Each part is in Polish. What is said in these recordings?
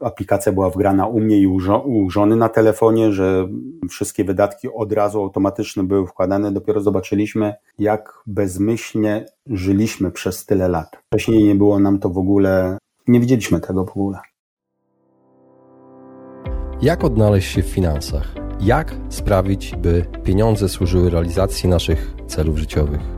aplikacja była wgrana u mnie i u żony na telefonie, że wszystkie wydatki od razu automatyczne były wkładane. Dopiero zobaczyliśmy, jak bezmyślnie żyliśmy przez tyle lat. Wcześniej nie było nam to w ogóle, nie widzieliśmy tego w ogóle. Jak odnaleźć się w finansach? Jak sprawić, by pieniądze służyły realizacji naszych celów życiowych?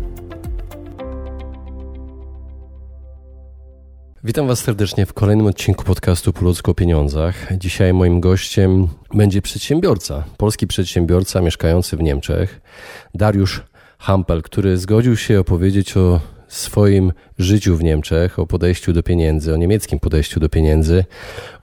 Witam Was serdecznie w kolejnym odcinku podcastu Po ludzku o pieniądzach. Dzisiaj moim gościem będzie przedsiębiorca, polski przedsiębiorca mieszkający w Niemczech, Dariusz Hampel, który zgodził się opowiedzieć o swoim życiu w Niemczech, o podejściu do pieniędzy, o niemieckim podejściu do pieniędzy,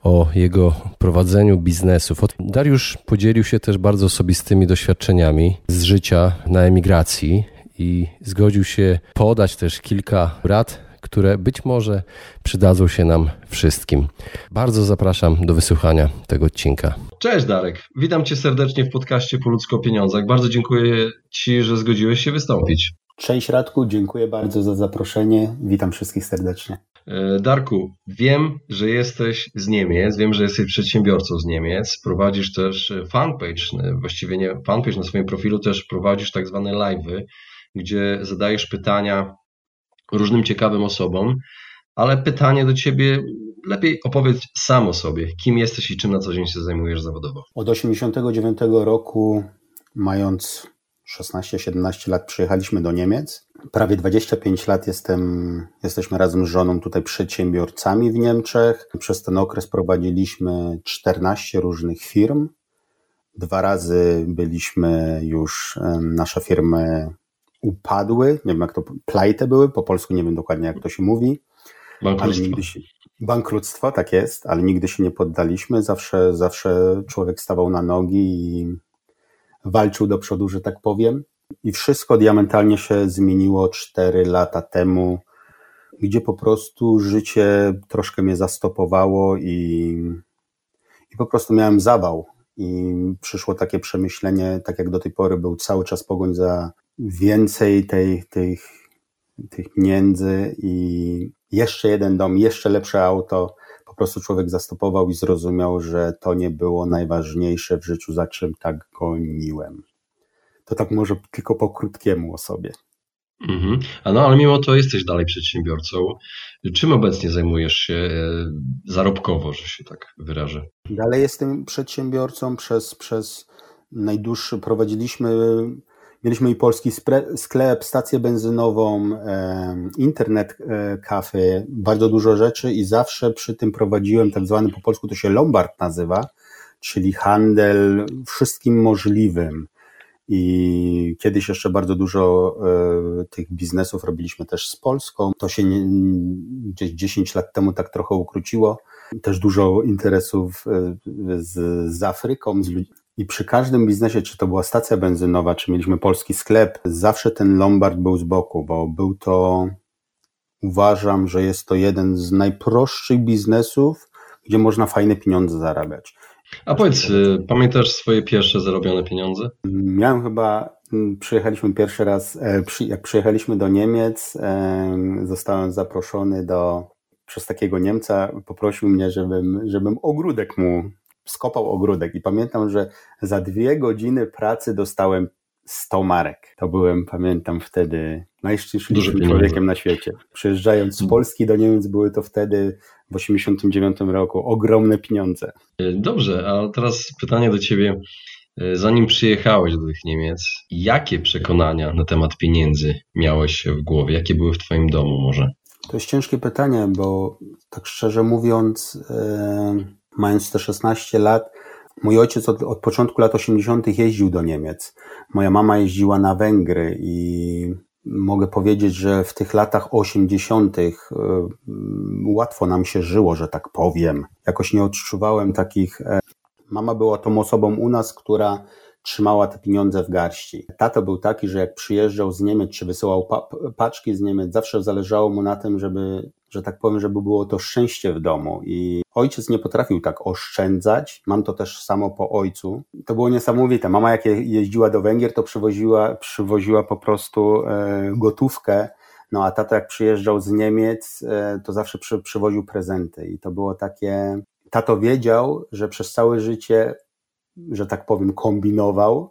o jego prowadzeniu biznesów. Dariusz podzielił się też bardzo osobistymi doświadczeniami z życia na emigracji i zgodził się podać też kilka rad, które być może przydadzą się nam wszystkim. Bardzo zapraszam do wysłuchania tego odcinka. Cześć Darek, witam Cię serdecznie w podcaście Po ludzko o pieniądzach. Bardzo dziękuję Ci, że zgodziłeś się wystąpić. Cześć Radku, dziękuję bardzo za zaproszenie. Witam wszystkich serdecznie. E, Darku, wiem, że jesteś z Niemiec, wiem, że jesteś przedsiębiorcą z Niemiec, prowadzisz też fanpage, właściwie nie fanpage, na swoim profilu też prowadzisz tak zwane live'y, gdzie zadajesz pytania różnym ciekawym osobom, ale pytanie do Ciebie, lepiej opowiedz sam o sobie, kim jesteś i czym na co dzień się zajmujesz zawodowo. Od 89 roku, mając 16-17 lat przyjechaliśmy do Niemiec. Prawie 25 lat jestem, jesteśmy razem z żoną tutaj przedsiębiorcami w Niemczech. Przez ten okres prowadziliśmy 14 różnych firm. Dwa razy byliśmy już, nasze firmy upadły, nie wiem jak to, plajte były, po polsku nie wiem dokładnie jak to się mówi. Bankructwo. Ale nigdy się, bankructwo, tak jest, ale nigdy się nie poddaliśmy. Zawsze, zawsze człowiek stawał na nogi i walczył do przodu, że tak powiem. I wszystko diametralnie się zmieniło 4 lata temu, gdzie po prostu życie troszkę mnie zastopowało i, i po prostu miałem zawał. I przyszło takie przemyślenie, tak jak do tej pory był cały czas pogoń za więcej tej, tych, tych pieniędzy i jeszcze jeden dom, jeszcze lepsze auto, prostu człowiek zastopował i zrozumiał, że to nie było najważniejsze w życiu, za czym tak goniłem. To tak może tylko po krótkiemu o sobie. Mhm. A no, ale mimo to jesteś dalej przedsiębiorcą. Czym obecnie zajmujesz się e, zarobkowo, że się tak wyrażę? Dalej jestem przedsiębiorcą przez, przez najdłuższy, prowadziliśmy Mieliśmy i polski sklep, stację benzynową, internet kafe, bardzo dużo rzeczy i zawsze przy tym prowadziłem tak zwany po polsku to się lombard nazywa, czyli handel wszystkim możliwym. I kiedyś jeszcze bardzo dużo e, tych biznesów robiliśmy też z Polską. To się nie, gdzieś 10 lat temu tak trochę ukróciło. Też dużo interesów e, z, z Afryką, z, i przy każdym biznesie, czy to była stacja benzynowa, czy mieliśmy polski sklep, zawsze ten Lombard był z boku, bo był to, uważam, że jest to jeden z najprostszych biznesów, gdzie można fajne pieniądze zarabiać. A powiedz, y, pamiętasz swoje pierwsze zarobione pieniądze? Miałem chyba, mm, przyjechaliśmy pierwszy raz, e, jak przyjechaliśmy do Niemiec, zostałem zaproszony do, przez takiego Niemca, poprosił mnie, żebym, żebym ogródek mu skopał ogródek i pamiętam, że za dwie godziny pracy dostałem 100 marek. To byłem, pamiętam wtedy, najszczęśliwszym człowiekiem na świecie. Przyjeżdżając z Polski do Niemiec były to wtedy w 89 roku ogromne pieniądze. Dobrze, a teraz pytanie do ciebie. Zanim przyjechałeś do tych Niemiec, jakie przekonania na temat pieniędzy miałeś w głowie? Jakie były w twoim domu może? To jest ciężkie pytanie, bo tak szczerze mówiąc, yy mając te 16 lat, mój ojciec od, od początku lat 80. jeździł do Niemiec. Moja mama jeździła na Węgry i mogę powiedzieć, że w tych latach 80. Y, łatwo nam się żyło, że tak powiem. Jakoś nie odczuwałem takich e, Mama była tą osobą u nas, która trzymała te pieniądze w garści. Tato był taki, że jak przyjeżdżał z Niemiec, czy wysyłał pa paczki z Niemiec, zawsze zależało mu na tym, żeby, że tak powiem, żeby było to szczęście w domu. I ojciec nie potrafił tak oszczędzać. Mam to też samo po ojcu. To było niesamowite. Mama jak jeździła do Węgier, to przywoziła, przywoziła po prostu e, gotówkę no a tato jak przyjeżdżał z Niemiec, e, to zawsze przy, przywoził prezenty i to było takie... Tato wiedział, że przez całe życie, że tak powiem, kombinował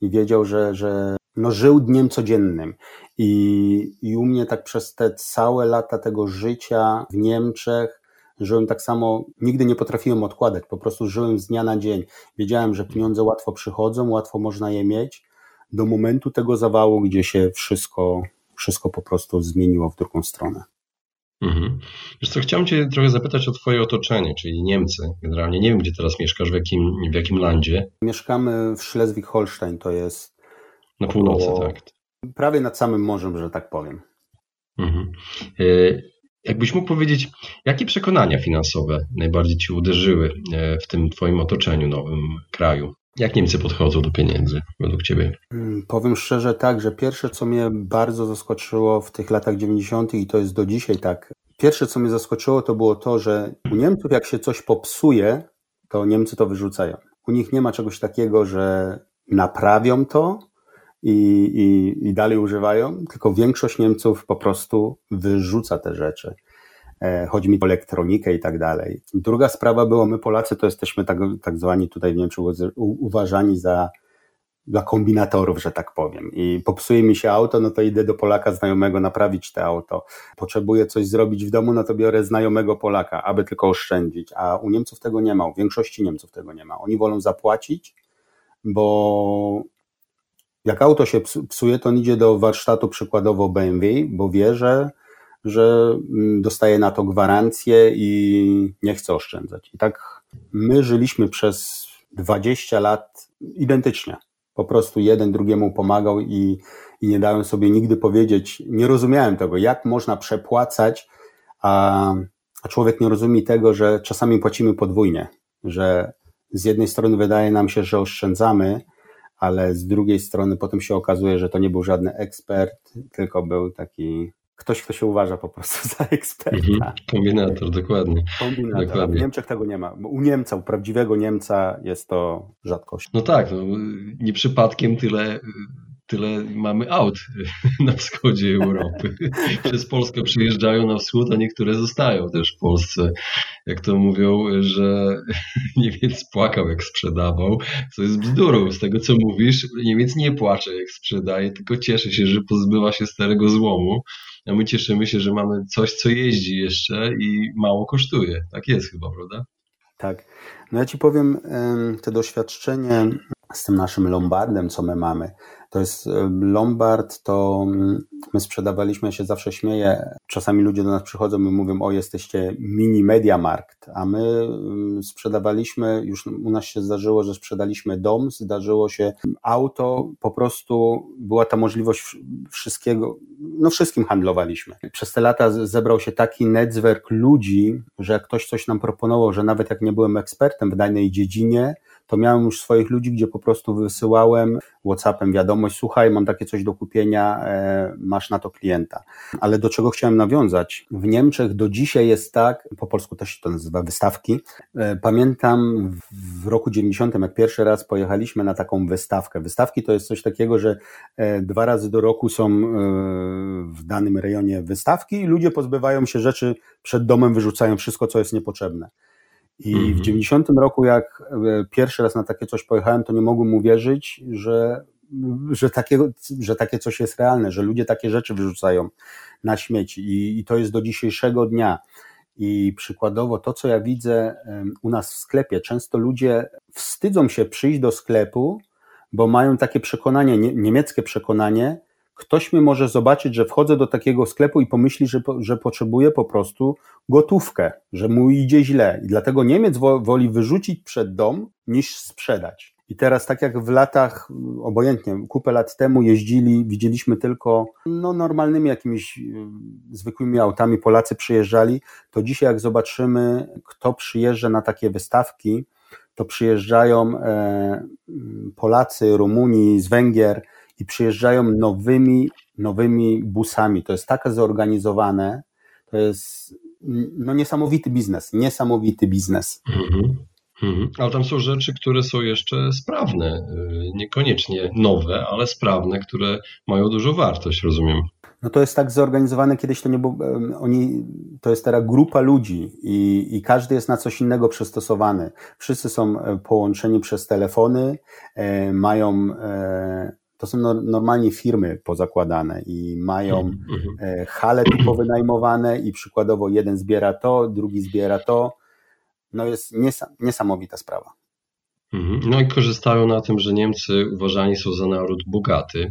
i wiedział, że, że no, żył dniem codziennym. I, I u mnie tak przez te całe lata tego życia w Niemczech żyłem tak samo, nigdy nie potrafiłem odkładać, po prostu żyłem z dnia na dzień. Wiedziałem, że pieniądze łatwo przychodzą, łatwo można je mieć, do momentu tego zawału, gdzie się wszystko wszystko po prostu zmieniło w drugą stronę. Mhm. Wiesz co, chciałem Cię trochę zapytać o Twoje otoczenie, czyli Niemcy. Generalnie nie wiem, gdzie teraz mieszkasz, w jakim, w jakim landzie. Mieszkamy w Schleswig-Holstein, to jest. Na północy, tak. Prawie nad samym morzem, że tak powiem. Mhm. E, jakbyś mógł powiedzieć, jakie przekonania finansowe najbardziej Ci uderzyły e, w tym Twoim otoczeniu, nowym kraju? Jak Niemcy podchodzą do pieniędzy według Ciebie? Hmm, powiem szczerze tak, że pierwsze, co mnie bardzo zaskoczyło w tych latach 90. i to jest do dzisiaj tak, pierwsze, co mnie zaskoczyło, to było to, że u Niemców jak się coś popsuje, to Niemcy to wyrzucają. U nich nie ma czegoś takiego, że naprawią to i, i, i dalej używają, tylko większość Niemców po prostu wyrzuca te rzeczy. E, chodzi mi o elektronikę i tak dalej. Druga sprawa była, my Polacy to jesteśmy tak, tak zwani tutaj w Niemczech uważani za, za kombinatorów, że tak powiem. I popsuje mi się auto, no to idę do Polaka znajomego naprawić te auto. Potrzebuję coś zrobić w domu, no to biorę znajomego Polaka, aby tylko oszczędzić. A u Niemców tego nie ma, u większości Niemców tego nie ma. Oni wolą zapłacić, bo jak auto się psuje, to on idzie do warsztatu przykładowo BMW, bo wie, że że mm, dostaje na to gwarancję i nie chce oszczędzać. I tak my żyliśmy przez 20 lat identycznie. Po prostu jeden drugiemu pomagał i, i nie dałem sobie nigdy powiedzieć, nie rozumiałem tego, jak można przepłacać, a, a człowiek nie rozumie tego, że czasami płacimy podwójnie, że z jednej strony wydaje nam się, że oszczędzamy, ale z drugiej strony potem się okazuje, że to nie był żaden ekspert, tylko był taki ktoś, kto się uważa po prostu za eksperta. Mhm, kombinator, dokładnie. Kombinator. Dokładnie. W Niemczech tego nie ma. U Niemca, u prawdziwego Niemca jest to rzadkość. No tak, no, nie przypadkiem tyle tyle mamy aut na wschodzie Europy. Przez Polskę przyjeżdżają na wschód, a niektóre zostają też w Polsce. Jak to mówią, że Niemiec płakał jak sprzedawał, co jest bzdurą. Z tego co mówisz, Niemiec nie płacze jak sprzedaje, tylko cieszy się, że pozbywa się starego złomu. A my cieszymy się, że mamy coś, co jeździ jeszcze i mało kosztuje. Tak jest chyba, prawda? Tak. No ja ci powiem, te doświadczenie z tym naszym Lombardem, co my mamy, to jest e, Lombard, to mm, my sprzedawaliśmy, ja się zawsze śmieję, czasami ludzie do nas przychodzą i mówią, o jesteście mini Mediamarkt, a my mm, sprzedawaliśmy, już u nas się zdarzyło, że sprzedaliśmy dom, zdarzyło się auto, po prostu była ta możliwość wszystkiego, no wszystkim handlowaliśmy. Przez te lata zebrał się taki netzwerk ludzi, że jak ktoś coś nam proponował, że nawet jak nie byłem ekspertem w danej dziedzinie, to miałem już swoich ludzi, gdzie po prostu wysyłałem WhatsAppem wiadomość, słuchaj, mam takie coś do kupienia, e, masz na to klienta. Ale do czego chciałem nawiązać? W Niemczech do dzisiaj jest tak, po polsku też się to nazywa wystawki. E, pamiętam w roku 90, jak pierwszy raz pojechaliśmy na taką wystawkę. Wystawki to jest coś takiego, że e, dwa razy do roku są w danym rejonie wystawki i ludzie pozbywają się rzeczy przed domem, wyrzucają wszystko, co jest niepotrzebne. I w 90 mhm. roku, jak e, pierwszy raz na takie coś pojechałem, to nie mogłem uwierzyć, że, że, takiego, że takie coś jest realne, że ludzie takie rzeczy wyrzucają na śmieci. I, I to jest do dzisiejszego dnia. I przykładowo to, co ja widzę u nas w sklepie, często ludzie wstydzą się przyjść do sklepu, bo mają takie przekonanie, niemieckie przekonanie, ktoś mnie może zobaczyć, że wchodzę do takiego sklepu i pomyśli, że, że po prostu gotówkę, że mu idzie źle. I dlatego Niemiec woli wyrzucić przed dom niż sprzedać. I teraz, tak jak w latach, obojętnie, kupę lat temu jeździli, widzieliśmy tylko no, normalnymi jakimiś y, zwykłymi autami, Polacy przyjeżdżali, to dzisiaj jak zobaczymy, kto przyjeżdża na takie wystawki, to przyjeżdżają Polacy, Rumuni z Węgier i przyjeżdżają nowymi, nowymi busami. To jest tak zorganizowane, to jest no, niesamowity biznes, niesamowity biznes. Mhm. Mhm. Ale tam są rzeczy, które są jeszcze sprawne, y, niekoniecznie nowe, ale sprawne, które mają dużą wartość, rozumiem. No to jest tak zorganizowane, kiedyś to nie było, oni, to jest teraz grupa ludzi i, i każdy jest na coś innego przystosowany. Wszyscy są e, połączeni przez telefony, e, mają, e, to są no, normalnie firmy pozakładane i mają mhm, mhm. hale tu powynajmowane i przykładowo jeden zbiera to, drugi zbiera to, no jest niesamowita sprawa. Mhm. No i korzystają na tym, że Niemcy uważani są za naród bogaty.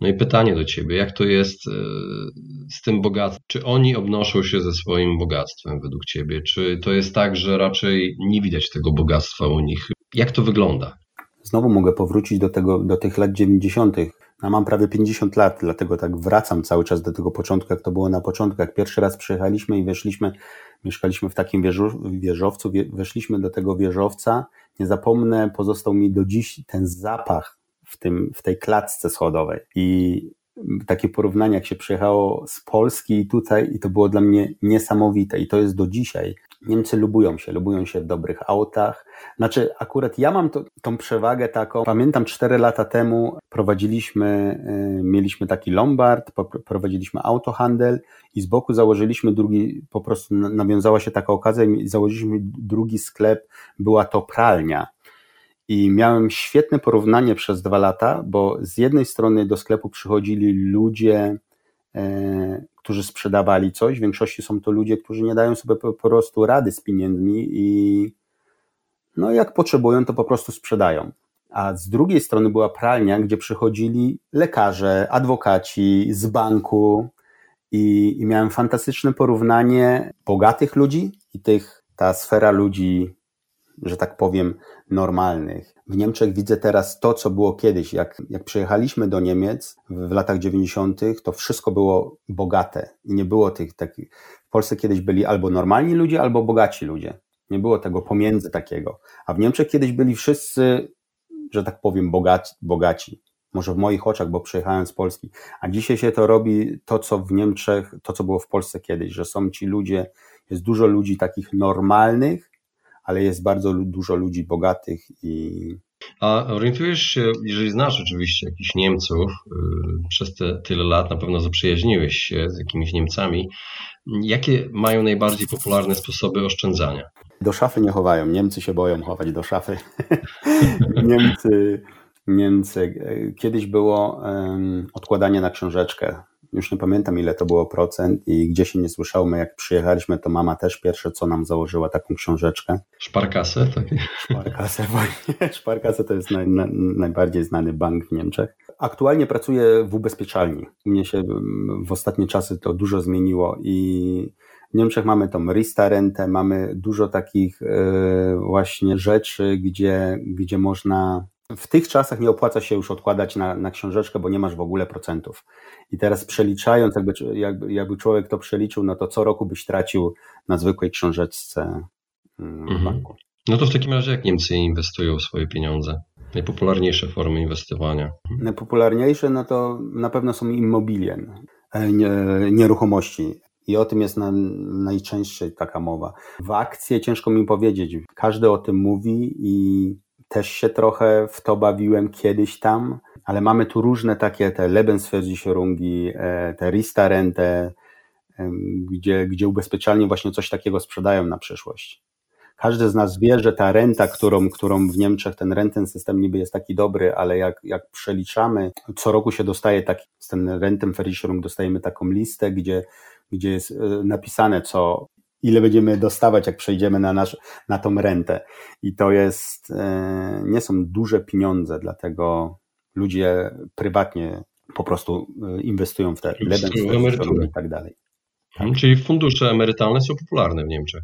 No i pytanie do Ciebie, jak to jest e, z tym bogactwem? Czy oni obnoszą się ze swoim bogactwem według Ciebie? Czy to jest tak, że raczej nie widać tego bogactwa u nich? Jak to wygląda? Znowu mogę powrócić do, tego, do tych lat 90. Ja mam prawie 50 lat, dlatego tak wracam cały czas do tego początku, jak to było na początku. Jak pierwszy raz przyjechaliśmy i weszliśmy, mieszkaliśmy w takim wieżu, wieżowcu, weszliśmy do tego wieżowca. Nie zapomnę, pozostał mi do dziś ten zapach w, tym, w tej klatce schodowej. I takie porównanie, jak się przyjechało z Polski i tutaj, i to było dla mnie niesamowite. I to jest do dzisiaj. Niemcy lubują się, lubują się w dobrych autach. Znaczy, akurat ja mam to, tą przewagę taką. Pamiętam cztery lata temu prowadziliśmy, y, mieliśmy taki lombard, prowadziliśmy autohandel i z boku założyliśmy drugi, po prostu nawiązała się taka okazja i założyliśmy drugi sklep, była to pralnia. I miałem świetne porównanie przez dwa lata, bo z jednej strony do sklepu przychodzili ludzie, e, którzy sprzedawali coś. W większości są to ludzie, którzy nie dają sobie po, prostu rady z pieniędzmi i no jak potrzebują, to po prostu sprzedają. A z drugiej strony była pralnia, gdzie przychodzili lekarze, adwokaci z banku i, i miałem fantastyczne porównanie bogatych ludzi i tych, ta sfera ludzi że tak powiem, normalnych. W Niemczech widzę teraz to, co było kiedyś. Jak, jak przyjechaliśmy do Niemiec w latach 90., to wszystko było bogate i nie było tych takich. W Polsce kiedyś byli albo normalni ludzie, albo bogaci ludzie. Nie było tego pomiędzy takiego. A w Niemczech kiedyś byli wszyscy, że tak powiem, bogaci. bogaci. Może w moich oczach, bo przyjechałem z Polski. A dzisiaj się to robi to, co w Niemczech, to, co było w Polsce kiedyś, że są ci ludzie, jest dużo ludzi takich normalnych, ale jest bardzo dużo ludzi bogatych i. A orientujesz się, jeżeli znasz oczywiście jakichś Niemców, y, przez te tyle lat na pewno zaprzyjaźniłeś się z jakimiś Niemcami, jakie mają najbardziej popularne sposoby oszczędzania? Do szafy nie chowają. Niemcy się boją chować do szafy. Niemcy, Niemcy. E, kiedyś było um, odkładanie na książeczkę już nie pamiętam ile to było procent i gdzie się nie słyszało, my jak przyjechaliśmy, to mama też pierwsze co nam założyła taką książeczkę. Szparkasę? Tak. Szparkasę właśnie. Szparkasę to jest naj, na, najbardziej znany bank w Niemczech. Aktualnie pracuję w ubezpieczalni. Mnie się w ostatnie czasy to dużo zmieniło i w Niemczech mamy tą Rista-rentę, mamy dużo takich e, właśnie rzeczy, gdzie, gdzie można w tych czasach nie opłaca się już odkładać na, na książeczkę, bo nie masz w ogóle procentów. I teraz przeliczając, jakby, jakby, jakby człowiek to przeliczył, no to co roku byś tracił na zwykłej książeczce mm, w mhm. banku. No to w takim razie jak Niemcy inwestują swoje pieniądze? Najpopularniejsze formy inwestowania? Najpopularniejsze no to na pewno są immobilie, e, nie, nieruchomości. I o tym jest na, najczęściej taka mowa. W akcje ciężko mi powiedzieć. Każdy o tym mówi i też się trochę w to bawiłem kiedyś tam, ale mamy tu różne takie te Lebensversicherungi, e, te Rista-Rente, gdzie, gdzie ubezpieczalnie właśnie coś takiego sprzedają na przyszłość. Każdy z nas wie, że ta renta, którą, którą w Niemczech, ten renten system niby jest taki dobry, ale jak, jak przeliczamy, co roku się dostaje taki, z tym rentem Versicherung dostajemy taką listę, gdzie, gdzie jest e, napisane, co, ile będziemy dostawać, jak przejdziemy na, nasz, na tą rentę. I to jest, e, nie są duże pieniądze, dlatego ludzie prywatnie po prostu e, inwestują w te emerytury i tak dalej. Tak. Czyli fundusze emerytalne są popularne w Niemczech.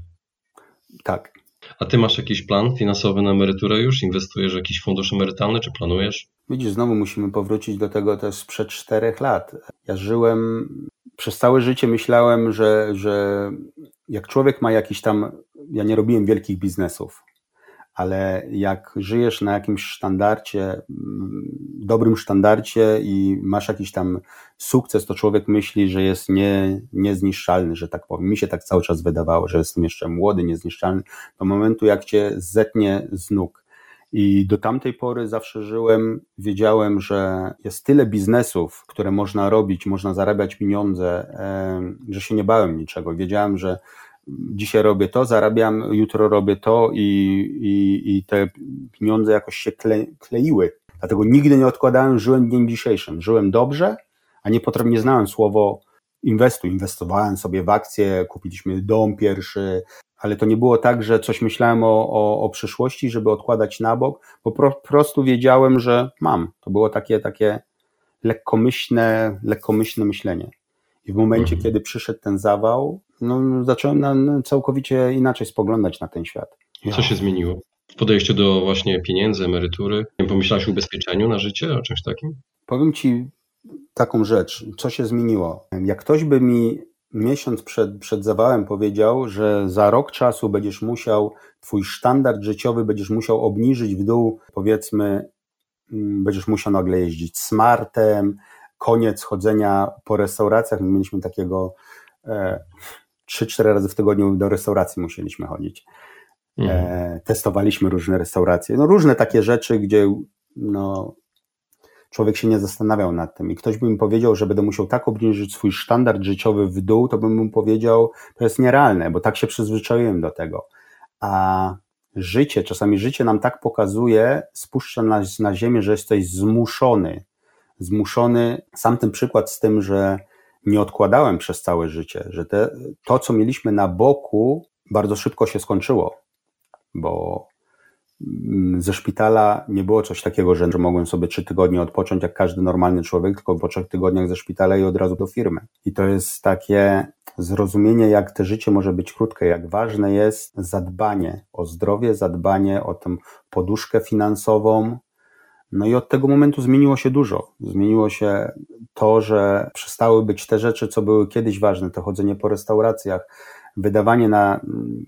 Tak. A ty masz jakiś plan finansowy na emeryturę już? Inwestujesz w jakiś fundusz emerytalny, czy planujesz? Widzisz, znowu musimy powrócić do tego też sprzed czterech lat. Ja żyłem, przez całe życie myślałem, że, że jak człowiek ma jakiś tam, ja nie robiłem wielkich biznesów, ale jak żyjesz na jakimś sztandarcie, mm, dobrym sztandarcie i masz jakiś tam sukces, to człowiek myśli, że jest nie, niezniszczalny, że tak powiem. Mi się tak cały czas wydawało, że jestem jeszcze młody, niezniszczalny, do momentu jak cię zetnie z nóg. I do tamtej pory zawsze żyłem, wiedziałem, że jest tyle biznesów, które można robić, można zarabiać pieniądze, że się nie bałem niczego. Wiedziałem, że dzisiaj robię to, zarabiam, jutro robię to i, i, i te pieniądze jakoś się kle, kleiły. Dlatego nigdy nie odkładałem, żyłem dniem dzisiejszym. Żyłem dobrze, a nie potrafię, nie znałem słowo inwestuj. Inwestowałem sobie w akcje, kupiliśmy dom pierwszy, ale to nie było tak, że coś myślałem o, o, o przyszłości, żeby odkładać na bok, bo po prostu wiedziałem, że mam. To było takie, takie lekkomyślne, lekkomyślne myślenie. I w momencie, mhm. kiedy przyszedł ten zawał, no, zacząłem na, całkowicie inaczej spoglądać na ten świat. Co się zmieniło? W podejściu do właśnie pieniędzy, emerytury? Nie pomyślałeś o ubezpieczeniu na życie, o czymś takim? Powiem Ci taką rzecz, co się zmieniło. Jak ktoś by mi miesiąc przed, przed zawałem powiedział, że za rok czasu będziesz musiał, twój standard życiowy będziesz musiał obniżyć w dół, powiedzmy, mm, będziesz musiał nagle jeździć smartem, koniec chodzenia po restauracjach. My mieliśmy takiego e, 3-4 razy w tygodniu do restauracji musieliśmy chodzić. Mhm. E, testowaliśmy różne restauracje. No różne takie rzeczy, gdzie no, człowiek się nie zastanawiał nad tym. I ktoś by mi powiedział, że będę musiał tak obniżyć swój standard życiowy w dół, to bym mu powiedział, to jest nierealne, bo tak się przyzwyczaiłem do tego. A życie, czasami życie nam tak pokazuje, spuszcza nas na ziemię, że jesteś zmuszony. Zmuszony, sam ten przykład z tym, że nie odkładałem przez całe życie, że te, to, co mieliśmy na boku, bardzo szybko się skończyło, bo ze szpitala nie było coś takiego, że, mogłem sobie trzy tygodnie odpocząć jak każdy normalny człowiek, tylko po trzech tygodniach ze szpitala i od razu do firmy. I to jest takie zrozumienie, jak te życie może być krótkie, jak ważne jest zadbanie o zdrowie, zadbanie o tę poduszkę finansową, no i od tego momentu zmieniło się dużo. Zmieniło się to, że przestały być te rzeczy, co były kiedyś ważne, to chodzenie po restauracjach, wydawanie na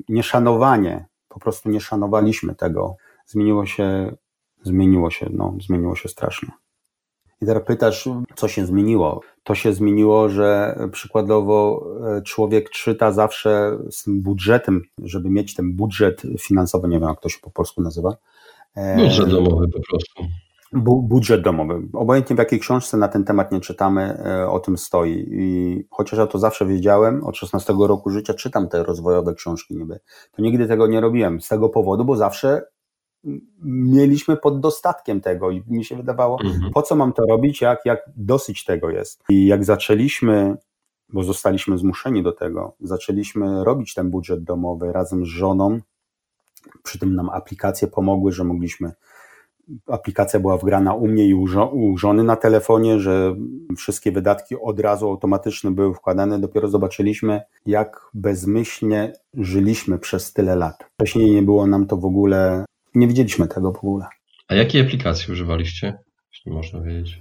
nieszanowanie, po prostu nie szanowaliśmy tego. Zmieniło się, zmieniło się, no, zmieniło się strasznie. I teraz pytasz, co się zmieniło? To się zmieniło, że przykładowo e, człowiek czyta zawsze z tym budżetem, żeby mieć ten budżet finansowy, nie wiem jak to się po polsku nazywa. E, budżet domowy po prostu. Budżet domowy. Obojętnie w jakiej książce na ten temat nie czytamy, e, o tym stoi. I chociaż ja to zawsze wiedziałem, od 16 roku życia czytam te rozwojowe książki niby. To nigdy tego nie robiłem z tego powodu, bo zawsze mieliśmy pod dostatkiem tego i mi się wydawało, mhm. po co mam to robić, jak, jak dosyć tego jest. I jak zaczęliśmy, bo zostaliśmy zmuszeni do tego, zaczęliśmy robić ten budżet domowy razem z żoną, przy tym nam aplikacje pomogły, że mogliśmy aplikacja była wgrana u mnie i u, u żony na telefonie, że wszystkie wydatki od razu automatycznie były wkładane. Dopiero zobaczyliśmy, jak bezmyślnie żyliśmy przez tyle lat. Wcześniej nie było nam to w ogóle, nie widzieliśmy tego w ogóle. A jakiej aplikacji używaliście, jeśli można wiedzieć?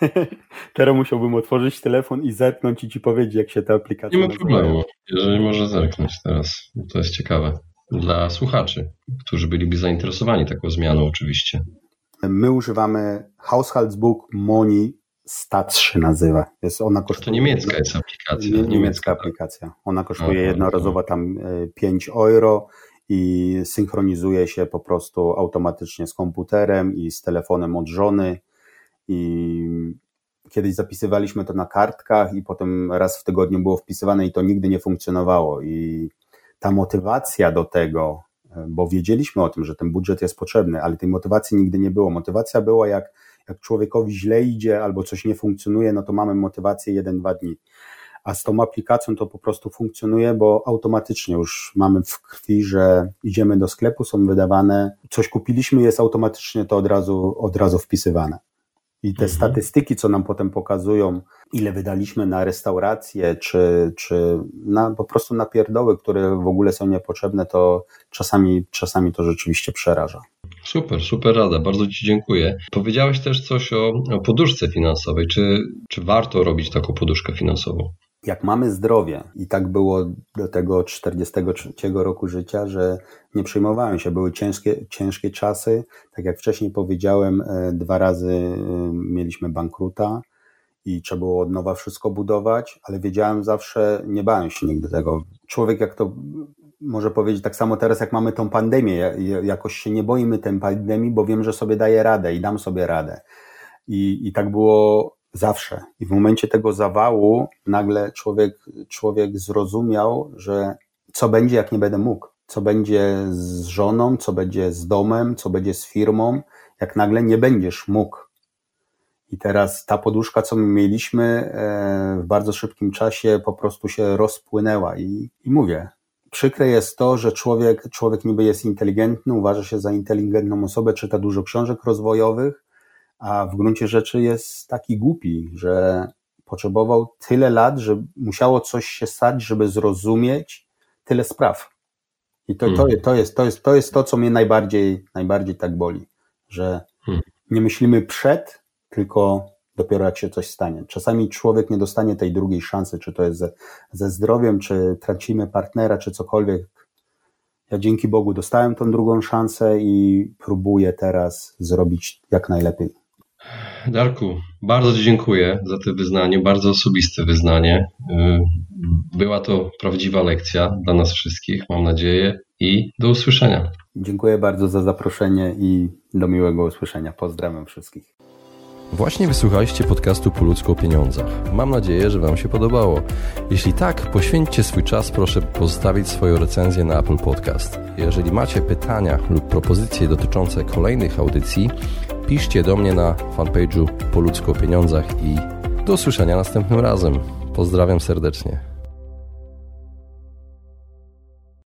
Teraz musiałbym otworzyć telefon i zerknąć i ci powiedzieć, jak się ta aplikacja Nie ma problemu, jeżeli może zerknąć teraz. To jest ciekawe dla słuchaczy, którzy byliby zainteresowani taką zmianą oczywiście. My używamy Haushaltsbuch Money Stat się nazywa. Jest ona kosztuje, to niemiecka jest aplikacja. Nie, niemiecka, niemiecka tak. aplikacja. Ona kosztuje jednorazowo tam 5 e, euro i synchronizuje się po prostu automatycznie z komputerem i z telefonem od żony i kiedyś zapisywaliśmy to na kartkach i potem raz w tygodniu było wpisywane i to nigdy nie funkcjonowało i ta motywacja do tego, e, bo wiedzieliśmy o tym, że ten budżet jest potrzebny, ale tej motywacji nigdy nie było. Motywacja była jak, jak człowiekowi źle idzie albo coś nie funkcjonuje, no to mamy motywację jeden-dwa dni. A z tą aplikacją to po prostu funkcjonuje, bo automatycznie już mamy w krwi, że idziemy do sklepu, są wydawane, coś kupiliśmy, jest automatycznie to od razu, od razu wpisywane. I te mhm. statystyki, co nam potem pokazują, ile wydaliśmy na restauracje, czy, czy na, po prostu na pierdoły, które w ogóle są niepotrzebne, to czasami, czasami to rzeczywiście przeraża. Super, super rada, bardzo Ci dziękuję. Powiedziałeś też coś o, o poduszce finansowej. Czy, czy warto robić taką poduszkę finansową? Jak mamy zdrowie, i tak było do tego 43 roku życia, że nie przejmowałem się, były ciężkie, ciężkie czasy. Tak jak wcześniej powiedziałem, e, dwa razy e, mieliśmy bankruta i trzeba było od nowa wszystko budować, ale wiedziałem zawsze, nie bałem się nigdy tego. Człowiek, jak to może powiedzieć, tak samo teraz, jak mamy tą pandemię, jakoś się nie boimy tej pandemii, bo wiem, że sobie daję radę i dam sobie radę. I, i tak było zawsze. I w momencie tego zawału nagle człowiek, człowiek zrozumiał, że co będzie, jak nie będę mógł. Co będzie z żoną, co będzie z domem, co będzie z firmą, jak nagle nie będziesz mógł. I teraz ta poduszka, co my mieliśmy, e, w bardzo szybkim czasie po prostu się rozpłynęła. I, i mówię, przykre jest to, że człowiek, człowiek niby jest inteligentny, uważa się za inteligentną osobę, czyta dużo książek rozwojowych, a w gruncie rzeczy jest taki głupi, że potrzebował tyle lat, że musiało coś się stać, żeby zrozumieć tyle spraw. I to, to, hmm. to, jest, to, jest, to jest to, co mnie najbardziej, najbardziej tak boli, że hmm. nie myślimy przed, tylko dopiero jak się coś stanie. Czasami człowiek nie dostanie tej drugiej szansy, czy to jest ze, ze zdrowiem, czy tracimy partnera, czy cokolwiek. Ja dzięki Bogu dostałem tą drugą szansę i próbuję teraz zrobić jak najlepiej. Darku, bardzo Ci dziękuję za to wyznanie, bardzo osobiste wyznanie. Y, była to prawdziwa lekcja dla nas wszystkich, mam nadzieję, i do usłyszenia. Dziękuję bardzo za zaproszenie i do miłego usłyszenia. Pozdrawiam wszystkich. Właśnie wysłuchaliście podcastu Po ludzku o pieniądzach. Mam nadzieję, że Wam się podobało. Jeśli tak, poświęćcie swój czas, proszę pozostawić swoją recenzję na Apple Podcast. Jeżeli macie pytania lub propozycje dotyczące kolejnych audycji, piszcie do mnie na fanpage'u Po ludzku o pieniądzach i do usłyszenia następnym razem. Pozdrawiam serdecznie.